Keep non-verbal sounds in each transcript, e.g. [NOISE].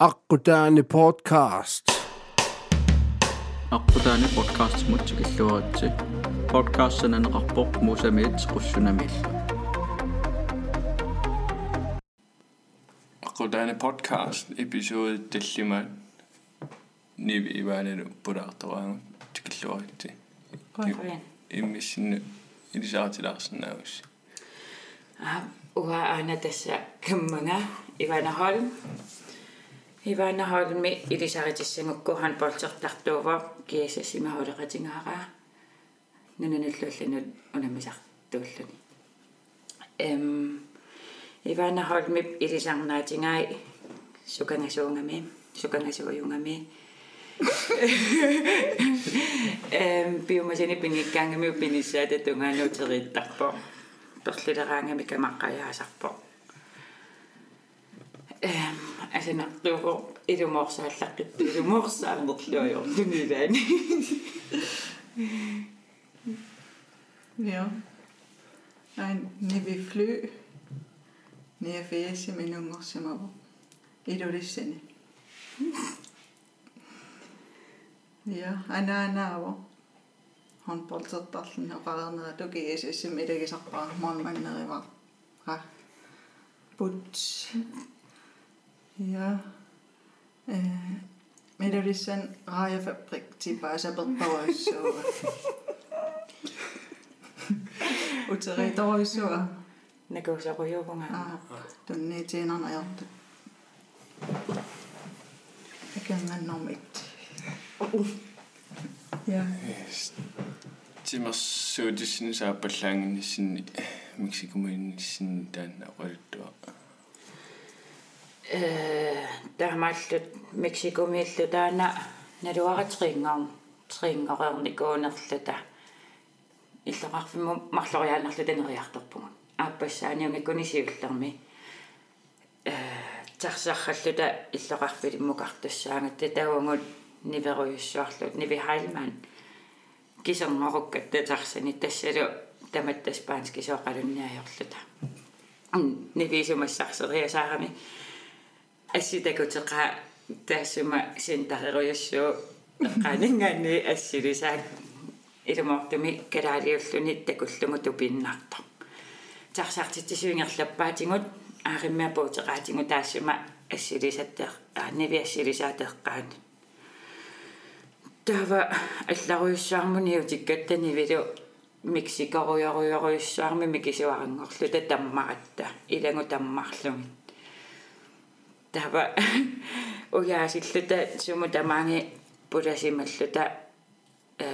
Akkudane Podcast. Akkudane Podcast mutsik illuaritsi. Podcasten en rapport musamits russunamil. Akkudane Podcast episode delliman. Nibi ibanenu puraartoraangut tikilluaritsi. Kuinkuin? Immissinne ilisaatilaarsinnaavus. Ah, uha aina tässä kemmona Ivana Holm. Ivana Holmi ilisaritissanukkuhan poltsertartuuva kiesasima holeqatingaara. Nunanullullanu unamisartuulluni. Em Ivana Holmi ilisarnaatingai sukangasuungami sukangasuujungami. Em biomasini عشان نعطيه إذا مرسى حلقت إذا مرسى نطلع يوم دنيلاني Ja. Nein, ne vi fly. Ne jeg fæse med nogle morsom op. Et år det sende. Ja, anna anna op. Hun bolsat ballen og bare ned. Du kan jeg se, som et ikke så bare. Morgen mange ned i var. But. Ja. Men det olisi sen rajafabrik-tipaisemmat poissua. Utsari toisua. Näkö se voi joku näin? Tän niin siinä on ajattu. Eikä mä nomit. Ja. Timas syötisin saapallanginnisin, miksi kuminnisin tän. Э тамааллут мексикумииллу таана налуаратрингаарм трингорерникуунерлута иллоқарфиму марлориаанерлу танериарторпугу ааппассааниунгиккунисиуллерми э тарсархаллута иллоқарфилиммукартассаангат татауангут ниверуйуссуарлут нивихайлман кисерноруккат татарсани тассалу таматтас паански соқалунниаёрлута нивисумассарсериасаарами асситакутеқа таассума синтареруйуссуу эққанингаани ассилисаак илумортуми калаалиуллуни такуллугу тупиннарто тарсартитсуингерлаппаатингут аариммиапуутеқаатингу таассума ассилисаттеқ аанниви ассилисаатеққаани тава алларуйуссаармуни утиккаттанивилу мексикоруйоруйоруйуссаарми микисуарангорлута таммаратта илагу таммарлуми тава уяасиллута суму тамаанги пуласималлута э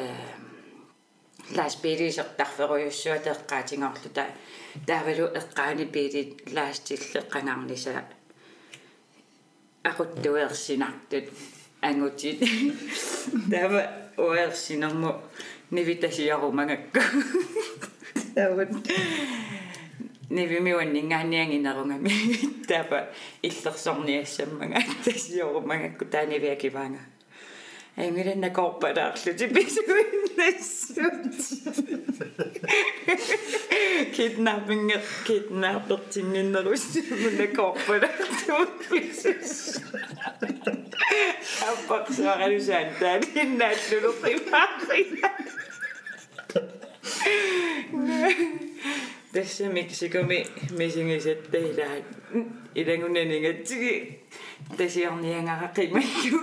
лас пилисертарферуйуссуа теққаатингорлута таавалу эққаани пили лаастиллеққанаарниса aquttuersinartut angutит тава уерсинерму нивитасиарумагакку тават нивимиуаннингаанниангинерунгами тава иллерсорниассаммага тасиорумагакку таанивиакиваanga Аймирэнна корпадаарлути писуиннассут киднаппинг киднаппертингиннеруссумуна корпадаарлут писус аппаксааралусаан таалиннааллулертимаарина tässä Meksikumi misingисаттаилаат илангунанигатсиги тасиарниангараqimattu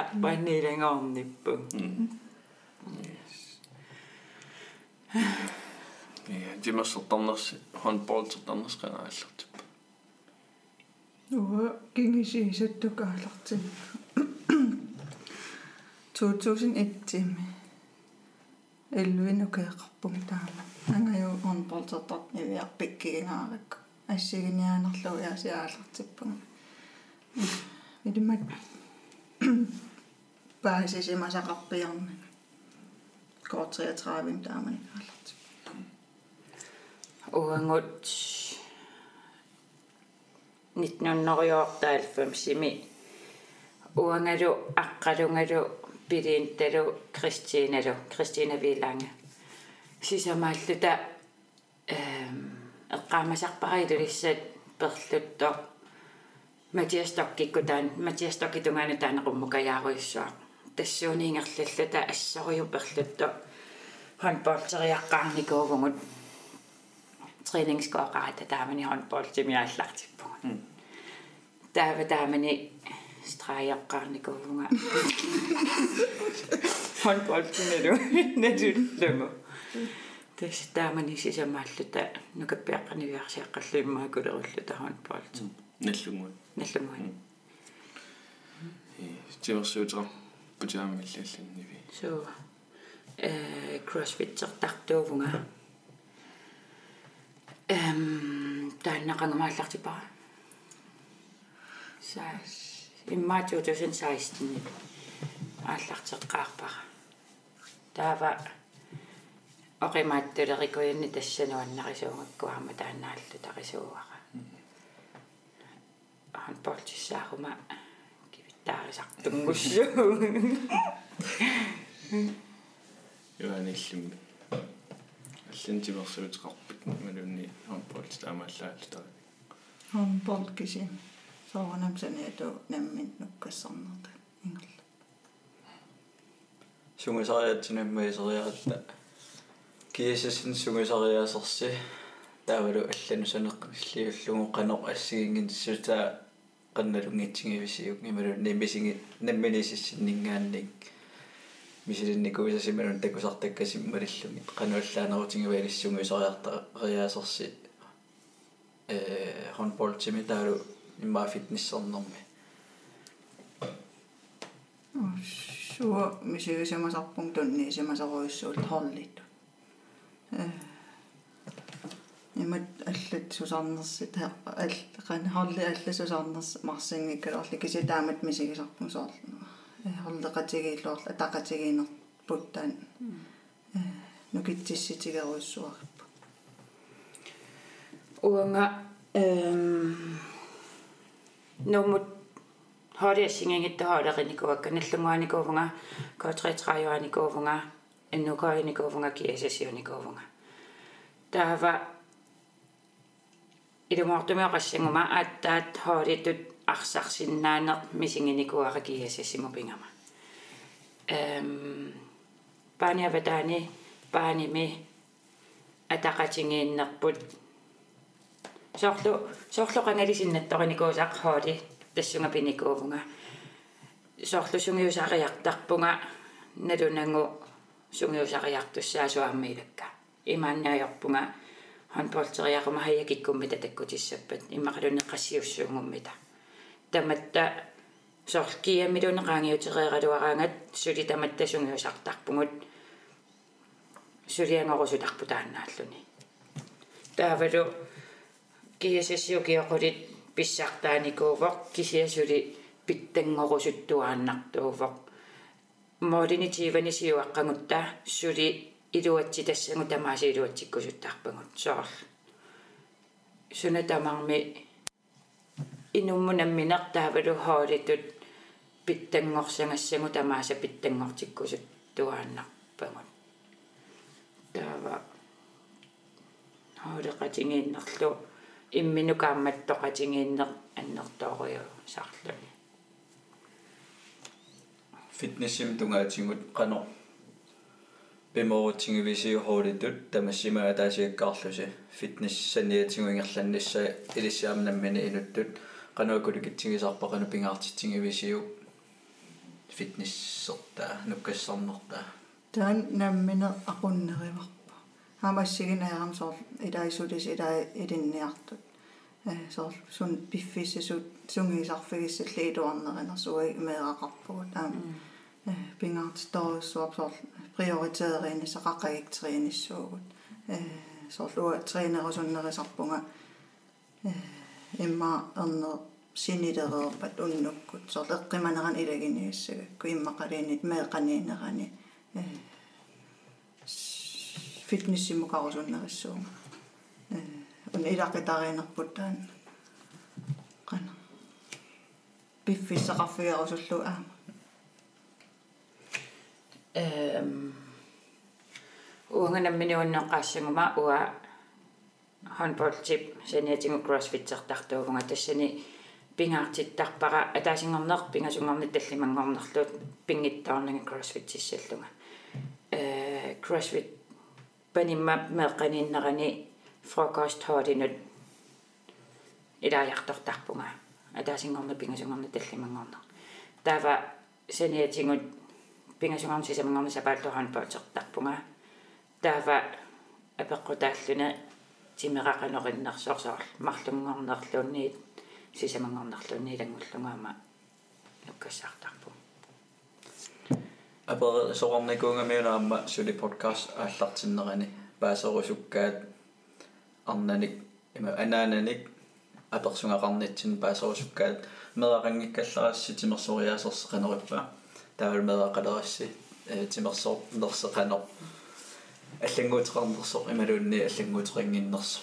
аппанниилангоорниппу я тимерсертарнерси хонболтертарнерсқанааллартиппа Уа кингисиисаттукаалартин. 2001 эллуинукеэқарпум таама. Ангаю он полтертар нивиарпиккигинааракку. ассигиниаанерлуяасиаалартиппага. илимат баасисимасақарпиарна. кort 33 таамани каалартип. уангут 1990 сими уангалу аққалунгалу пилиинталу кристииналу кристина виланга сисамааллута эм эққаамасарпарилулиссат перлутто Матиас tokkikku taan Матиас tokki tungaana taanaqummukajaaruyussua тассууниингерллата ассориу перлутто håndboldteriaqqaarnikuuvungut træningsgårdaata taamani håndboldtimiaallартиппугут таава таамани страяqqaarnikuuvunga håndboldtineru natullumu тэс таамани сисамааллута нукаппиаққанивиарсиаққаллуиммаакулеруллута håndbold наллугуут наллумуани тимерсуутеқар путаамиллалланниви so э crossfit-тартуувунга эм тааннақангамааллартипара саас имма 2016 ааллартеққарпара таава оқимааттулерикуйанни тассануаннарисуунгаккуарма тааннааллу тарисууара handboldtissaaruма кивиттаарисартунгуссуу юаниллимми аллантимерсуутеқарпут малунни handbold таамааллааллутари håndbold kisi soonam saneetu nammin nukkassarnerta ingerla сунгусариатсинаммаисериаратта киасасин сунгусариаасерси таавалу алланусанеқ иллиуллугу қанеқ ассигингинссутаа qannaluнгитсигивисиук ималу ниммисиги намминисиссиннингаанник мисилинникуисасималун такусартаккасим малиллуги qanuallaanерутингивалиссунгуисариарта риаасерси э хонболтими таалу имма фитнессернэрми suo misigisamaserpung tunni isimaseruissuut horlitu э. Имат аллат сусарнерсит ал qan horli алласусарнерс марсингиккалорли киситаамат мисигисарпун соорлу хорлеқатигииллуорла атақатигиинер путтаан э нукитсисситигеруйссуариппу уанга эм номут хориассингингитта хоолеринникуакка наллунгуаникуувнга коотритраюаникуувнга иннукоиникуувнга киасасиуникуувнга таава илумаортумиоқассангума ааттаат хоолитут арсарсиннаанеқ мисингиникуара киасассиму пингама эм паниаватаани пааними атақатингииннерпут соорлу соорлу қангалисиннатториникуусақ хоoli тассунга пиникуувнга соорлу сунгиусариартарпунга налунангу сунгиусариартуссаасуаммилакка имааннаajorpunga handbolteriaquma hajakikkummita takkutissappat иммақалунеққассиуссуунгуммита таматта соорлкиаммилунеқаангиутереералуараангат сули таматта сунгиусартарпугут сулиангорусутарпу тааннааллуни таавалу киасассиукиоқулит писсартааникуувоқ кисиасули питтангорусуттуааннартуувоқ моодинитиванисиуаққангутта сули илуатси тассангу тамааси илуатсиккусуттарпагут соорл суна тамарми инуммунамминер таавалу хоолитут питтангорсангассагу тамааса питтангортиккусуттуааннарпагут таава. Хоолеқатингииннерлу имминукаамматтоқатингииннер аннертоориу сарлуни фитнессим тунгаатингут қано бимоорутингивисиу хоолитут тамассимаа таасиаккаарлуси фитнес саниатингуингерланнисса илиссаамнаммини инуттут. Канаакуликитсигисарпа кана пингаартитсигивисиу фитнессертаа нуккассарнертаа таан наммине aqunneриварпа хаамассигинаярам соор илаисулис илаа илинниартут э соор сун пиффиссасут сунгисарфигиссалли илуарнеринерсуи имеэрақарпугут аама э пингаартиторуссуап соор приоритееринисақақагиктерианиссуугут э соорлуа тренерусуннерисарпунга э имма ернер синилереерпат уннуккут соорлу эққиманеран илагиниассагакку иммақалиинит меэқаниинерани э фитнессимукарусуннериссуунга э он илақитаринерпут таан қана пиффиссақарфигерусуллу аама эм уанганамминиуннеққаассагума уа handballtip saniatigu crossfit-ертартуувнга тассани пингаартиттарпара атаасингорнеқ пингасунгорни таллимангорнерлуут пингиттаарнага crossfit-иссаллунга э crossfit панимма меэққаниннерани фрокост хоодинут илааяқтортарпунга атаасингорни пингасунгорни таллимангорнер таава сaniатингут пингасунгорни сисамангорни сапааллу handball-ертарпунга таава апеққутааллуна тимеқақанериннерсоорсоор марлунгорнерлуунниит сисамангорнерлуунни илангуллунгаама нуккассаартарпу апер соорникуунгамиунаама сули подкаст ааллартиннерани паасорусуккаат арнаник има анаананик аперсунгақарнитсин паасорусуккаат мерақангиккалларасси тимерсориаасерсеқанериппа таавал мерақалерасси э тимерсоор нерсеқанер аллангуутеқарнерсо ималуунни аллангуутеқингиннерсо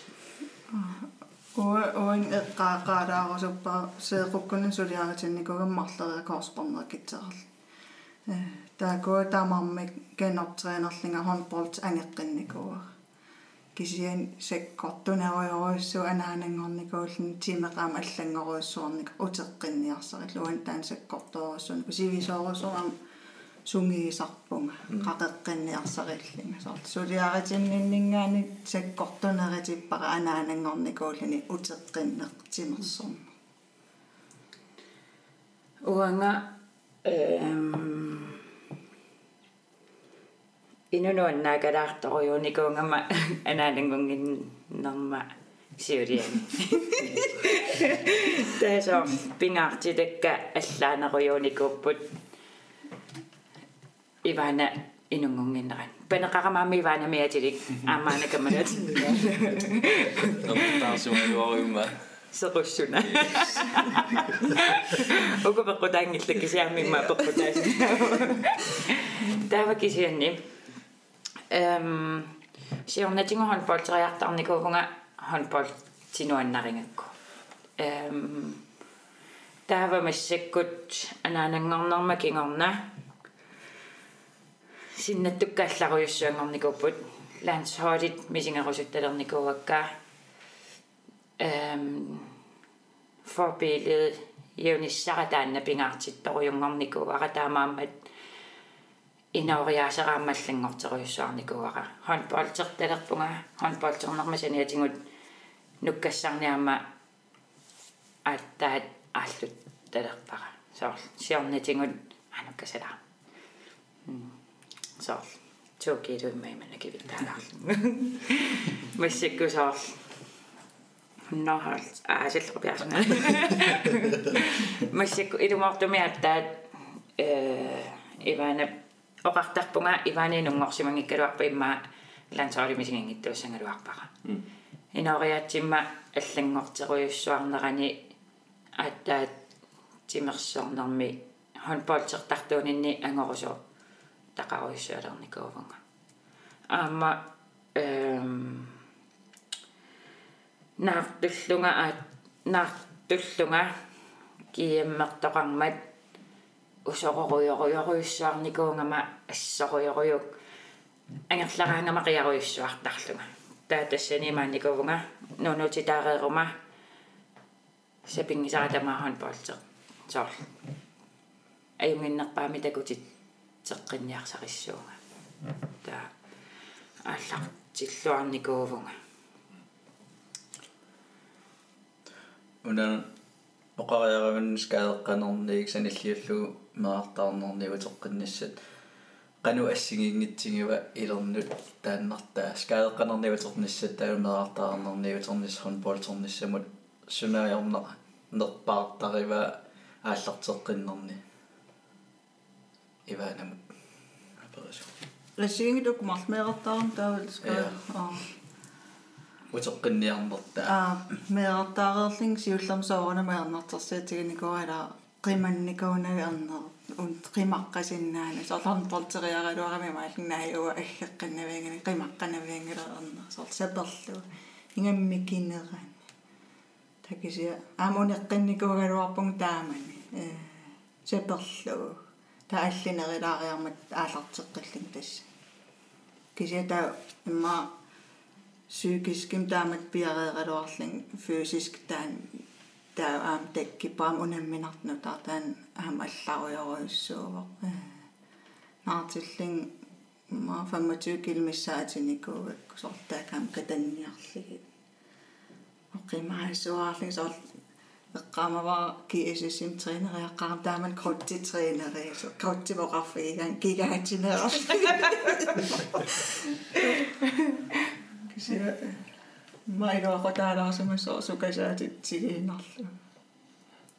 уа уин эққаақаалаарусуппаа сеэқуккунин сулиаратинникугаммарлерия корспорнеркитсерал э таакуа таамармик генертрeenerlinga handbollt ангеққинникуа кисиан саккортунеруйоруйссу анаанангорникуулни тимеқаама аллангоруйссуарник утеққинниарсарит луан таан саккорторуссуни кусивисоорусорам сунгиисарпунга qaqeqqinniarsarillинга сорт. Сулиаратинниннгаани саккортунеритиппара анаанангорникуулни утеққиннеқ тимерсорна уанга эм инунуаннаагалаарторюуникуунгама анаанангунгиннерма сиулиани таасо пингаартилакка аллаанеруйууникууппут ивана инунгунгиннеран панеқарамаами ивана миатилик аамаанакамалат таарсумалуариума сеқуссуна око пеккутаангилла кисиармимма пеккутаас тава кисианни эм сиорнатингу хонполтериартарникуугунга хонпол тинуаннарингакку эм тава массаккут анаанангорнерма кингорна синнаттуккаалларуйуссуангорникуппут лансхолит мисингерусутталерникууакка эм форбилед юниссаратаанна пингаартитторуйунгорникууара таамааммат инаориаасераамаллангортеруйуссуарникууара хонболтерталерпунга хонболтернерма саниатингут нуккассарниама аттаат ааллут талерпара соор сиорнатингут ануккасалаа соор туукиилуиммаимана кивиттаалаарлу массаккусоор нохал аасиллеру пиарсуна массакку илумаортумиаттаат э ивана оқартарпунга иванинунгорсимангиккалуарпа имма лансаалимисингингиттууссангалуарпара инориатсимма аллангортеруйуссуарнерани аттаат тимерсорнерми хонполтертартуунинни ангорусо тақаруйуссуалерникуувнга аама эм наартуллунга аат наартуллунга киеммертоқармат усоруйоруйоруйуссуарникуунгама ассоруйоруйук ангерлараангама қиаруйуссуартарлунга таа тассанимааникувнга нунутитаареерума сапингисаратамаахан полтер соор аюнгиннерпаами такутит теққинниарсариссуунга таа ааллартиллуарникуувнга унан оқариараван скаеққанерниик саниллиуллу мерартаарнернигу теққинниссат qanu assingingitsingива ilernut taannartaa skaadeqqanerniuterniссат таамераартаарнерниутернис хонболтернissamut сунаajorna nerpaartariva ааллартеққиннерни иваанамут аперису ласингилук марлмеэртаарам таавал скаа аа. Утеққинниарнерта аа меэртаареерлин сиуллерм соорунама арнартерсиатигникуала qimannikuunagi arner un qimaqqasinnaani soorlorn polteriaraluarami maallinnaayuga аггеққаннавиангани qimaqqanaviangilererner soor saperlu ingammikinerani такisia амунеққинникуагалуарпун таамани э саперlu тааллинерилаариармат аалартеққиллин тасса кisia та имма psykiskim taamat piareeqaluarling fysisk taan таа таккипаам унамминарну таатаан аам алларуйоруйссуува наартиллин маа 25 килмиссаатиникуугакку сортаакаам катанниарлиги оқимаасуаарлиг сор эққамава киэсисим тренериаққарам тааман крутти тренериисо крутти моқарфиган гигаатинеерлиги кисиа Mainoako täällä asemassa osukesää sitten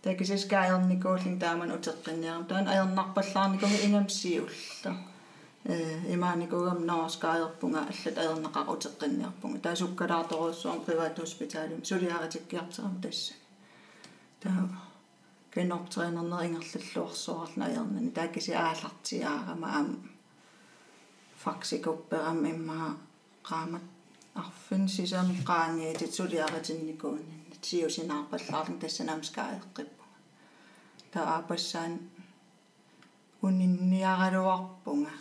Teki siis käy on niin sin tämän utsotten ja tämän ajan nappaslaan niinku inem siulla. Ima niinku gam naaskaa joppunga sit ajan naka utsotten joppunga. Tai sukkaraa tuossa on privaathospitaalin. Suliaaretikki jatsaa tässä. Tämä kinoptreenerneringerlulluorsuarna ajarnani taakisi aallartiaarama am faksikupperaam immaa qaamat сисами qaaniit сулиаратинникуунни тиусинаарпаллаарлун тассанаамскааеққиппу таапассаан унинниаралуарпунга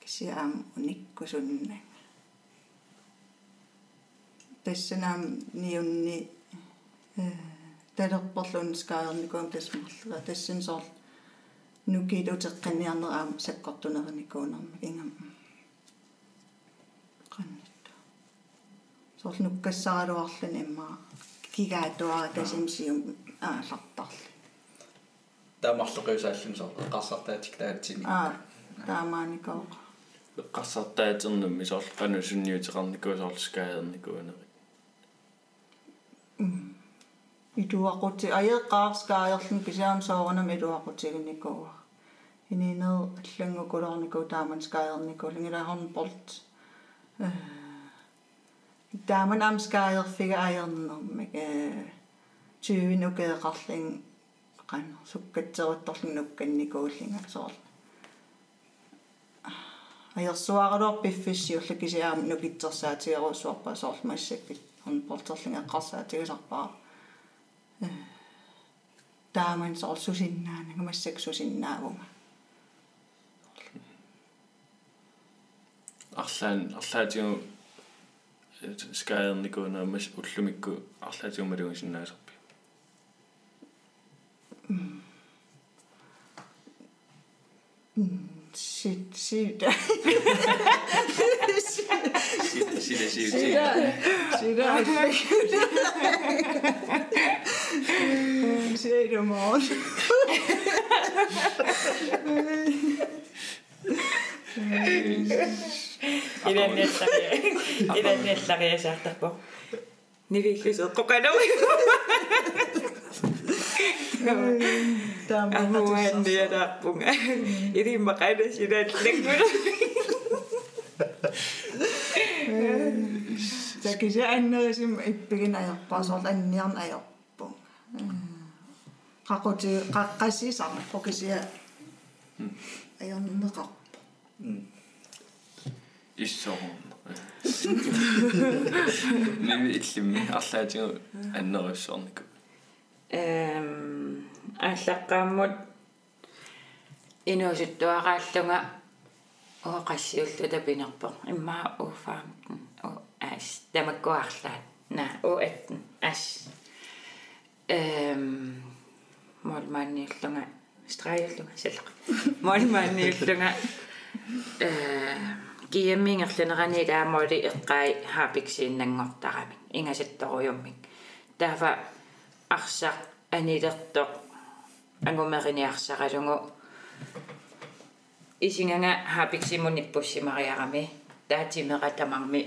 кисиаам униккусунна тассанаам ниунни э талерперлун скаерникуам тасмарлера тассан соор нукилутеққаниарнераам саккортунерникуунерми ингам соор нуккассаралуарлун имма кигаатуара тасимсиум аалартарли таамарлоқиусааллун соо эққарсартаатик таатсини аа таамааникоо эққарсартаатернамми соор қану сунниутеқарникуу соор скаерникуунери идуақути аеққаарскааерлун кисаам соорунам идуақутигникуа ининер аллангукулорникуу тааман скаерникуу лингилахорн болт. Э Damen am skail fik ayon om ikke tyven og gade rolling kan så gæt så dolling nok kan ni gåling så. Og jeg så er der biffis jo ikke så am nu gitter så til og så på så mig sikkert hun boltolling er krasse til så bare. Damen så så sinna, nu kan man sikkert så sinna unge. Allan, allan, мас уллумикку арлаатигумалугу синнаасарпи shit shit сида сида сида [LAUGHS] Sida. Siger det morgen. иланниаллари иланниаллариасаартарпо нивиллусеэққоқанау амуанниалаарпунга илиммақана синааллангула Такисе аннерисим иппигин аерпаасоор анниарн аерпун. Qaqути qaqqassisarna pokasia аернеқар. иссорун ними иллимми арлаатигу аннериссорнику эм аллаққааммут инуусуттуарааллунга оqassiullu tapinерпо иммаа уфаамтэн о ас тамаккуарлаат на о аттэн ас эм молманиуллунга страйуллунга салеқ молманиуллунга э кияммингерланерани таамоли эққаи хаапиксииннангортарами ингасатторуйуммик таафа арсақ анилертоқ ангумериниарсаралугу исинганга хаапиксимуниппуссимариарами таатимератамарми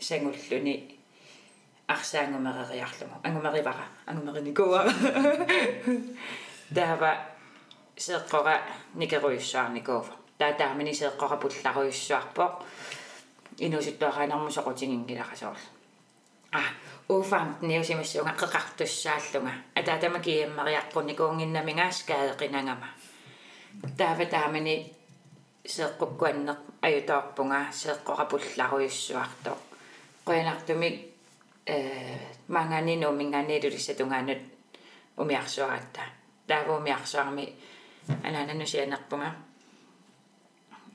сангуллуни арсаангумериарлугу ангумеривара ангумериникуа таава сеққора никеруйуссаарникууфа [LAUGHS] таатаамини сеққора пулларуйуссуарпоқ инусуттуараанарму соқутингингиларасоорл а уфаамт неусимассуунга қеқартуссааллунга атаатама киеммариаққуникуунгиннамингаас каеқинангама таава таамани сеққуккуаннеқ аютоорпунга сеққора пулларуйуссуартоқ қуянартумик э манганину минганилулиссатунгаанут умиарсуаратта таавуумиарсуарми анаананусианерпунга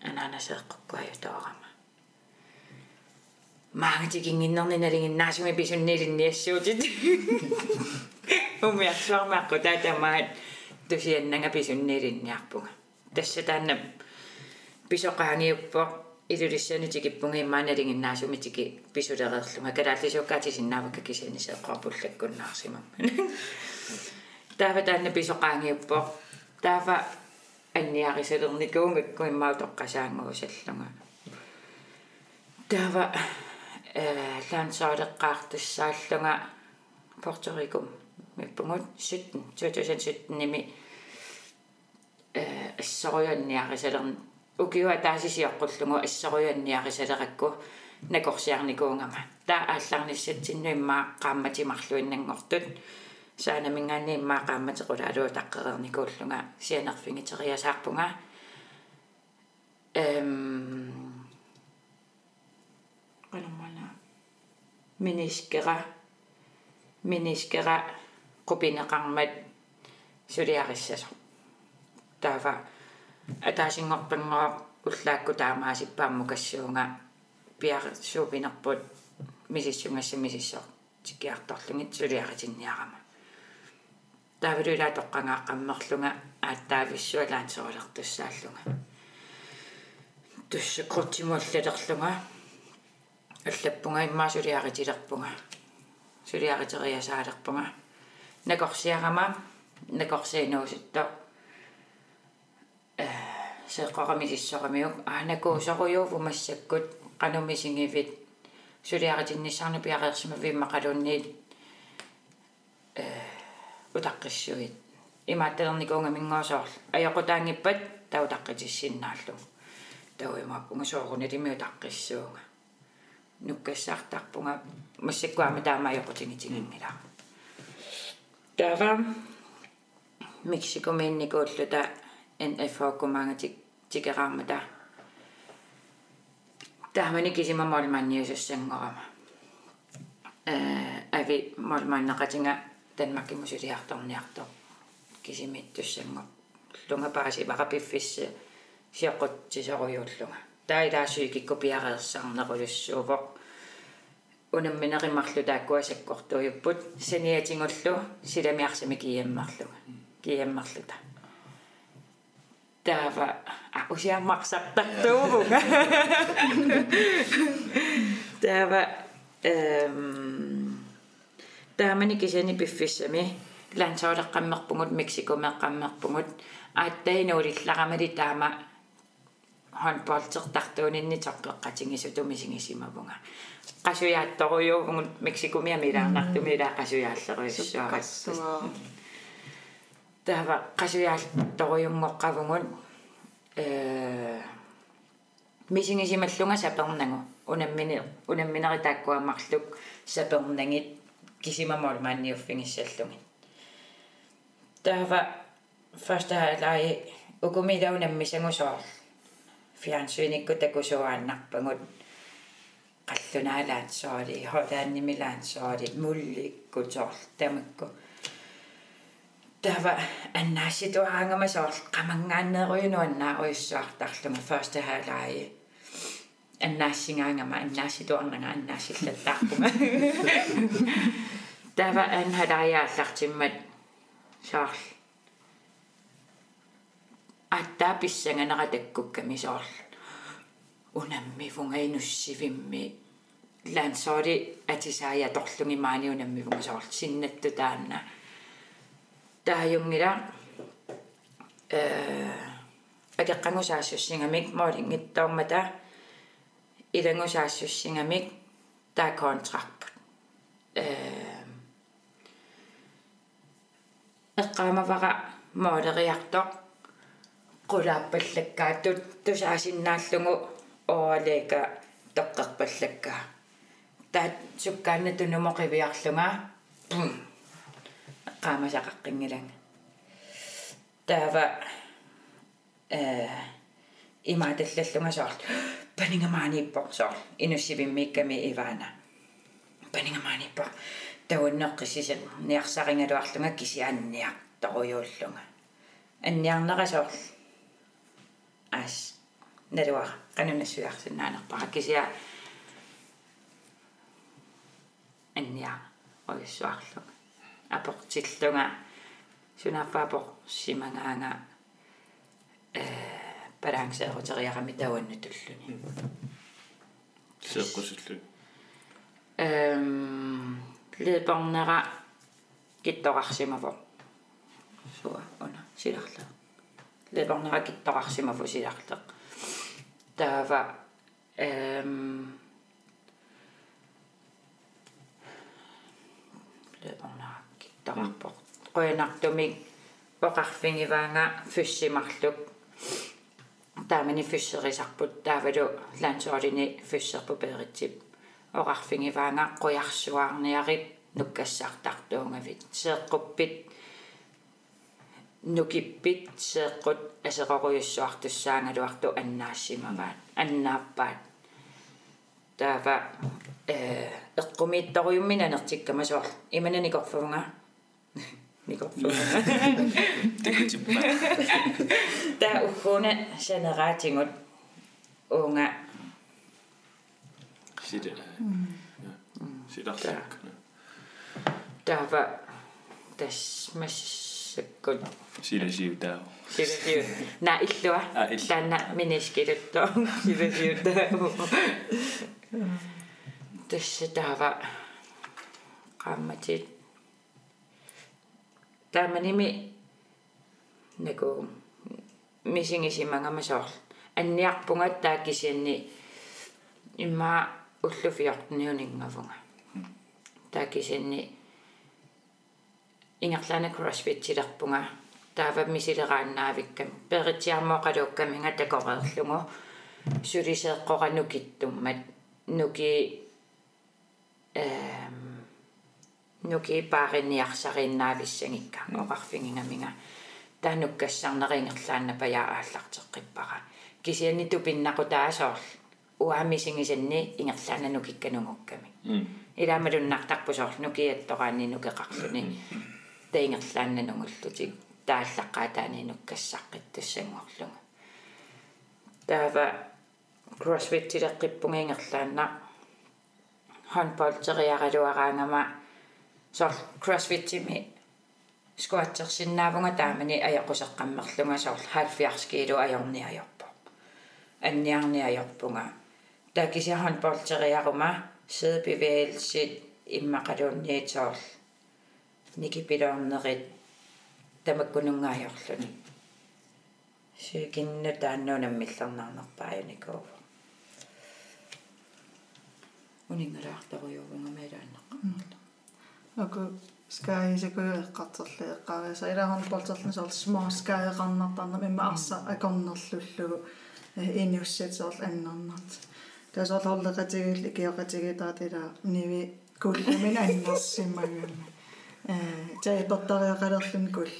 анаанасеэккуккуаютоорама маангатикингиннерниналингиннаасуми писуннилинниассуутит умиарсуармаақку таатамаат тусианнага писуннилинниарпунга тасса таанна писоқаангиуппо илулиссани тикиппунга иммааналингиннаасуми тики писулереерлунга калааллисууккаатисиннаавакка кисианисеэққарпуллаккуннаарсимам таава таанна писоқаангиуппо таава анниарисалерникуунгакку иммау тоққасаангуусаллунга таава э лансаалеққаартассааллунга Puerto Rico миппугут 17 2017 ними э ассорианниарисалерн укиуа таасисиаққуллугу ассорианниарисалеракку накорсиарникуунгама таа аалларниссатсиннуиммаа qaammatимарлуиннангортут саанамингаанни иммаа qaammatеқула алуу таққерерникууллунга сианерфингитериасаарпунга эм qanamana miniskera miniskera qupineqarmat suliarissasо таава атаасингорпангоо уллаакку таамаасиппаамму кассуунга пиарсуупинерпут мисиссунгасса мисиссоо тикиарторлугит сулиаритинниарама таавилуила тоққангааққаммерлунга ааттаависсуалаан соолертуссааллунга тусса крутимуллалерлунга аллаппунга иммаасулиаритилерпунга сулиаритериасаалерпунга накорсиарама накорсиинуусутто э сеққарамисиссорамиук аанакуусоруйуув умассаккут qanumisiнгивит сулиаритинниссаарну пиареерсима виммақалуунниит э утаққиссуит имаатталерникуунга мингоосоорл аёқутаангиппат таутаққитиссиннааллу тауимааппунга соорунилимиу таққиссуунга нуккассаартарпунга массаккуама таамаайоқутингитингингила тава мексико менникууллута NFO кумаангатик тикераармата таамани кисима молманниусуссангорама э ави молманнеқатинга танмакки мусулиарторниартор кисимиттуссангор лунга пааси варапиффиссе сиаққутсисоруйууллунга таилаасуи киккупиареерсаарнерулуссуувоқ унамминериммарлу тааккуасаккортуйуппут саниатингуллу силамиарсами кияммарлуга кияммарлута. Таава усиаммарсартартуувунга [LAUGHS] таава эм таамани кисани пиффиссами лансаулеққаммерпугут мексикомеққаммерпугут ааттаинуулилларамали таама handballtертартуунинни торпеққатингису тумисигисимавунга qasuyaattorujuuvugut Meksikumiamilаарnartumilaa qasuyaalleriussuaqassua taava qasuyaattorujungoqqavugun э мисигисималлунга сапернагу унаmmini унамминери тааккуаммарлук сапернагит kisimamol manniuffingissallugi taava første halai ukumilaunammisugusuar fjernsynikku takusuaannarpagut qallunaalaatsuali hodaannimilaatsuali mullikkutor tamikku taava annaasituaangamasoor qamangaanneeruyunuannaaruissuartarluma første halai аннаассингаангама аннаасситуарнага аннаассиллаттаарпунга тава анхалариааллартиммат саарл аттаа писсанганера таккукками саарл унаммивунга инуссивимми лансоори атисаая торлунги маани унаммивунга саарл синнатту таанна тааюнгила э акеққангусаассуссингамик моолингиттаумата илангусаассуссингамик таа контракт э эққаамавара моолериартоқ qulaapпаллаккааттут тусаасиннааллугу оолека тоққерпаллакка таат суккаанна тунумоқивиарлунга qaamасақаққингиланга таава э имааталлаллунга соор панингамаанииппо соор инуссивиммикками иваана панингамаанииппо тауаннеққиссисат ниарсарингалуарлунга кисиаанниар торуйууллунга анниарнерасоор ас налуа канунассуарсиннаанерпара кисиа анниа оюссуарлуг апортиллунга сунаффаапор симангаанга э балансеерутериарами тауанну туллуни сеэккусуллу эм лепернера китторарсимаво суа она силарлаа лепернера китторарсимаво силарлаа таава эм лепернера китторарпо qoinartumik poqarfingivaanga fyssimarluk таамани фиссерисарпут таавалу лаансоолини фиссерпу перитсип оqarfingivaanga qoyarsuarniarit нуккассаартартуунгавит сеэккуппит нукиппит сеэккут асеқоруйуссуартуссаангалуарту аннаассимаваат аннааппаат. Таава э эққумиитторуйуммина нертиккама [LAUGHS] Daar Tikkeltje. Daar gewoon generatie moet onga. Zit er. Dat ook. Daar waar. Dat is mijn goed. Zit er ziel daar. Zit Na ik doe. Ah, dan eh, na miniskit het dan. Zit er ziel daar. Dus daar тааманими наку мисингисимангамасоор анниарпунга тааккисианни имма уллуфиортниунингавунга тааккисианни ингерлаана кроссфитсилерпунга таава мисилерааннаавиккам перитсиармоқалууккаминга такореерлугу сулисеэққорану киттуммат нуки эм нуки пааринниарсариннаависсагикка оқарфингингаминга таануккассарнерингерлаанна паяа ааллартеққиппара кисианни тупиннақу таасоорл уаамисингисанни ингерлаана нукикканунгукками иламалуннартарпусоор нукиаттораани нукеқарлуни таингерлаанна нунгуллутик. Тааллаққаа таани нуккассаққит туссангорлунга таава кроссфит тилеққиппунга ингерлаанна handballteriarалуараангама сор кроссфитими скуатсерсиннаавунга таамани аяқусеққаммерлунга сор 70 кило ajorniajorpo анниарниajorpunga такися handballteriaruма sædebevægelset иммақалуунниитсоор никипилоорнерит тамаккунунгаajorluni сикинну тааннуунаммиллернарнерпааюникуу унингалаартаруйувнга меилааннеққа аку скай секуеэққартерли эққариса илахан полтерлни соор смаа скайеқарнартарнам имма арса акорнерлуллугу иниуссат соор аннернарт тасоор холлекатигил икиоқатигитаатила ниви куллумин аннерсиммагамма э тайпертариақалерлун кул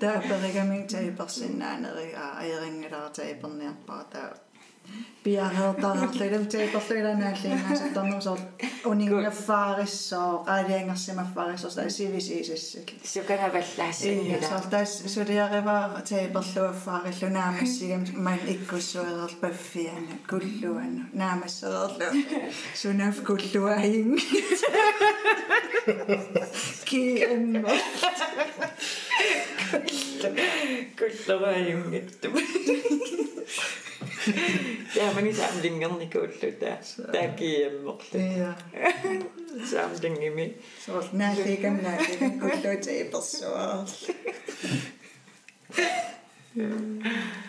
тааперигамин тайперсиннаанери аерингалара тайперниарпаа таа piareertarlerlum teekorluilanaallin asattarnersoor uningaffaarissoor qaaliangersimaffaarissor sa sivisiisissak sukanavallaass ila taas suliarivaa teeperluaffaarillu naamassigam man ikkussuereer paffiana kulluana naamassereerlu sunaf kulluaing ki emma qaaliangersimaffaarissoo taasivisiisassak суканаваллаассагила соор таас сулиарива тайперлуаффаариллу наамассигам ман иккуссуерер паффиана куллуана наамассерерлу сунаф куллуаин ки эмма куллерааюнгатту таамани самлингерникууллута таакиэммерлу я самлингими соор наалигам наалигам куллуутаиперсуаа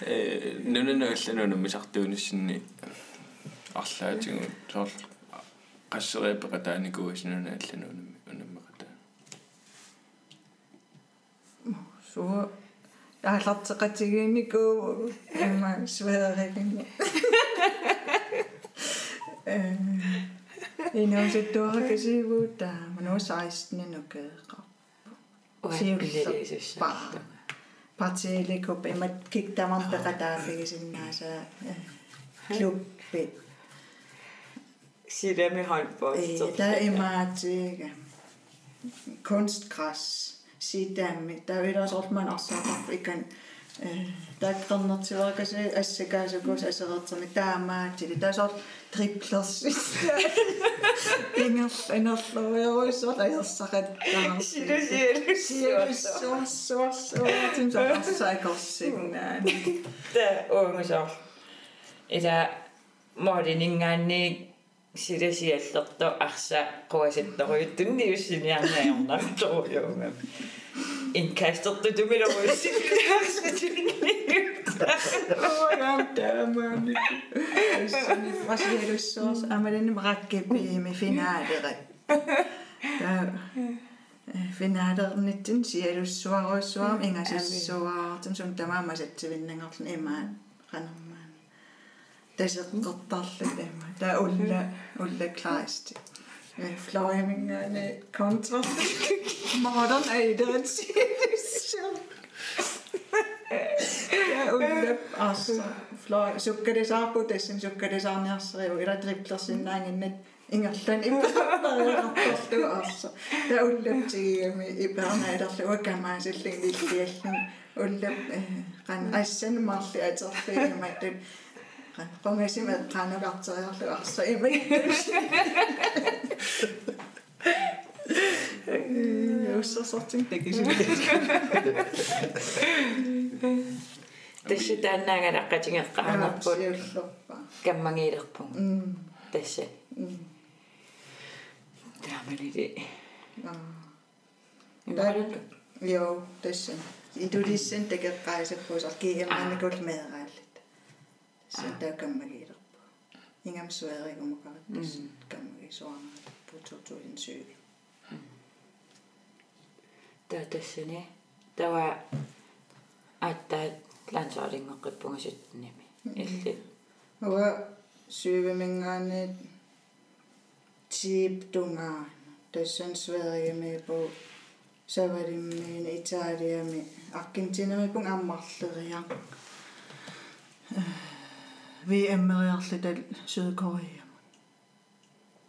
э нунанерлануна мисартуунissинни арлаатигу соор qasseriappeqa taanikуасинуна аллануунами унаммеқата суа аалартеқатигиникуу имма свеерикинга э иносуттуара касивуута мануу 16 нукеэқа уаттилисуссаа партииликуп имат киктамарпеқатаафигисиннааса клубби сидами handball э та имаатига kunstgræs siitä, mitä Viras Osmanassa Afrikan Där eh, kannat se alkaa se ässä käy se kun se sanoo, että mitä mä etsin. Tää sä oot triplassissa. Ingas en ole [LAUGHS] ja voi sota jossakin tanssissa. Sinä siirryssä. Sinä siirryssä. Sinä siirryssä. Sinä siirryssä. силасиаллерто арса қуасатторуйуттунни уссиниарнаернарторуйунгам инкастерту тумилоруссилиарсатинни Oigan taamaani. Essani frasialussuus amalini maqakkippiimi finaalerat. Ta finaalernitin sialussuaruussuam ingasassuaartum sun tamaamasatsivinnangerlun imaan qanermaan. Taseqqertarlu tama. Ta ulla ulla klaasti. Flymingaani kontra. Modern agency. Ja ulle assa fly sukkarisaappu tessin sukkarisaarniarseriu ila triplersinnaanginnat ingerlan ippaartartu assa ta ullaptigiami ipaarnailerlu ukamaasilling villiallun ullap qan assan marli aterfiimatut qan qongasimat qanukarteriarlu arsa imik Ussassorting tekisin. тасса тааннаагалаққатингеққарнерпут Siullorpa. каммагиилерпу Mm. тасса Mm. таамалили Ah. ималунну Jo, tässä. Idulissen tekeqqaisappuusar kiigamaanikul meeraallit. Sen tää kammagiilerpu. Ingam suerigumaqarattas kammagisuarnaat pututuin syy. таа тассани тава ааттаа лансаалингеққиппугасуттними илли Ова syyvimingaanit tiip tungaan. Tässä on Sverige på Savarimmiin VM-eriarlital Sydkorea.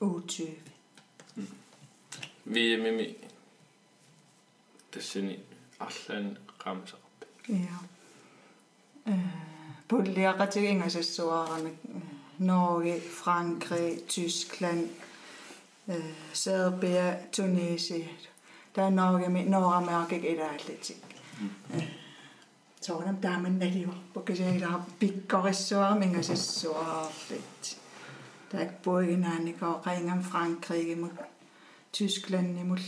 U20. VMMI. Tässä niin allan ramsarappi. Joo. Eh, Pulliaqatigingasassuarana eh, Norge, Frankrig, Tyskland, eh, Serbia, Tunisia. Der er Norge med Nordamerika i det atletik. Mm. Pokasiila pikkorissuaramingasassuaarlit. Tak puiginaaniko qaingam Frankrig imut Tyskland imut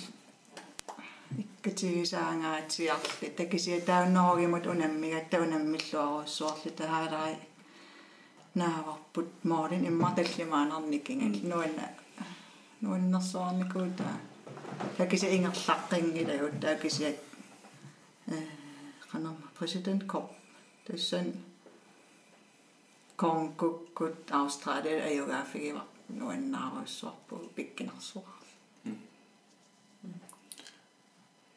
ikkatigisaangaatiarli takisia taunnorgimut unammigat taunammilluarussuarli tahalari naavarput moolin immartallimaanernikingal nuanna nuannersuarnikuuta takisia ingerlaqqingilagut takisia э hanem presidentkop tässä Kongo kut Australia ei ole fikivä noin nauissa pu pikkinä suo.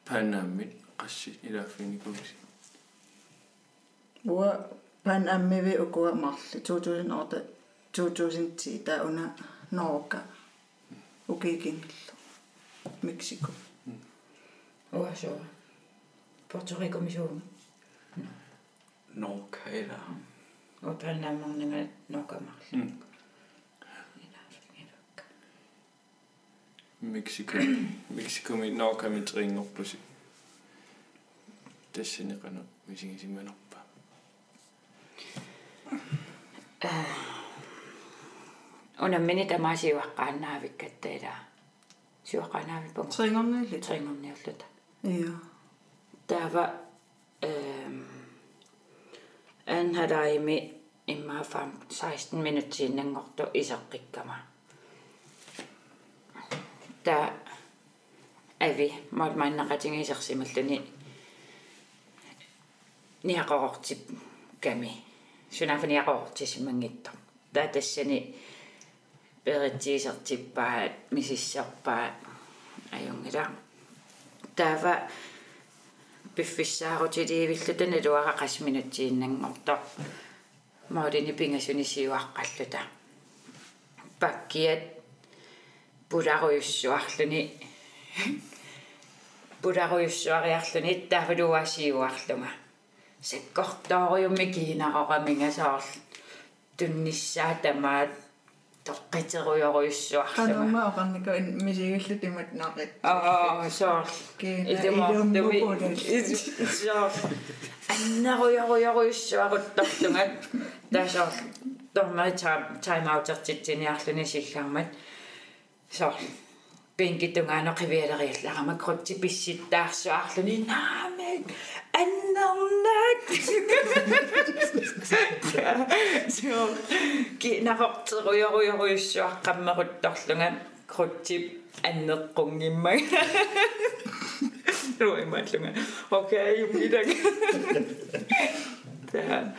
Panamit assi ida fini kuisi. Wa panammi vi ukua malli 2008 2010 ta una nooka ukikin Meksiko. Mm. Oh, sure. уасуа Порто-Рико мисуунга Norkaila. утааннааммарнага нокамарли мексико [COUGHS] мексикоми наоками трингорпуси тассинеқану мисигисиманерпа унаммини тамаасиуаққааннаавиккаттаила сиуаққаанаавиппунга Tringernelit. трингорниуллута Ja. таава эм анхалаими иммаафаам 16 минутсииннангорто исеққиккама та ави мал маннақатингисерсималлуни ниақорортип ками сунафаниақорортисимангитто та тассани перитсиисертиппаа мисиссерпаа аюнгила таава пиффиссаарутилиивиллутан илуара қасминутсииннангорто маалини пингасунисиуаққаллута паккиат пуларуйуссуарлуни [LAUGHS] пуларуйуссуариарлуни иттаафалуасиуарлунга саккортоориумми кинарорамингасаарл тунниссаа тамаат тоққитеруйоруйуссуарлума канама оқарнико мисигиллу тимат наақит аа соор идеммупулат соор аннаруйоруйоруйуссуаруттарлугат тасоор тормай тайм аутертитсиниарлуни силлаармат соор пингитунгаано қивиалериалларама крутти писситтаарсуарлуни наамек аннернак соо ки нафортеруйоруйоруйуссуаққаммерутторлунга крутти аннеққунгиммаг Рой матлунга. Окей, мидdag. Та.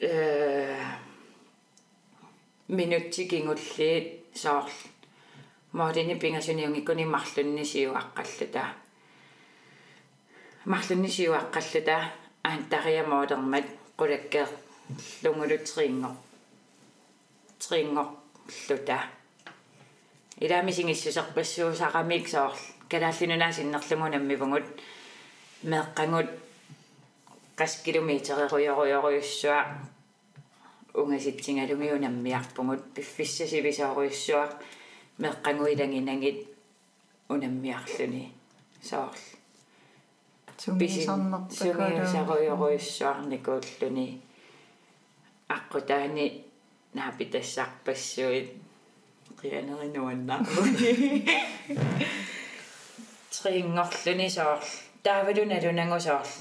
Э минуттикингулли соор моодини пингасуниунгиккуни марлунни сиуаққаллута марлунни сиуаққаллута аантариа моодермат qulakkeer лунгулутриинго триингорлута иламисингиссусерпассуусарамик соор калааллинунаасиннерлугунаммивугут меэккангут qas kilometereruyoruyoruйussua унгаситсингалугиунаммиарпугут пиффиссасивисооруйуссуа меэккангуилангинангит унаммиарлүни соорл сунгиусаруйоруйуссуарникууллуни аққутаани наапитассарпассуит рианеринуаннаа триингорлуни соорл таавалуналунангусоорл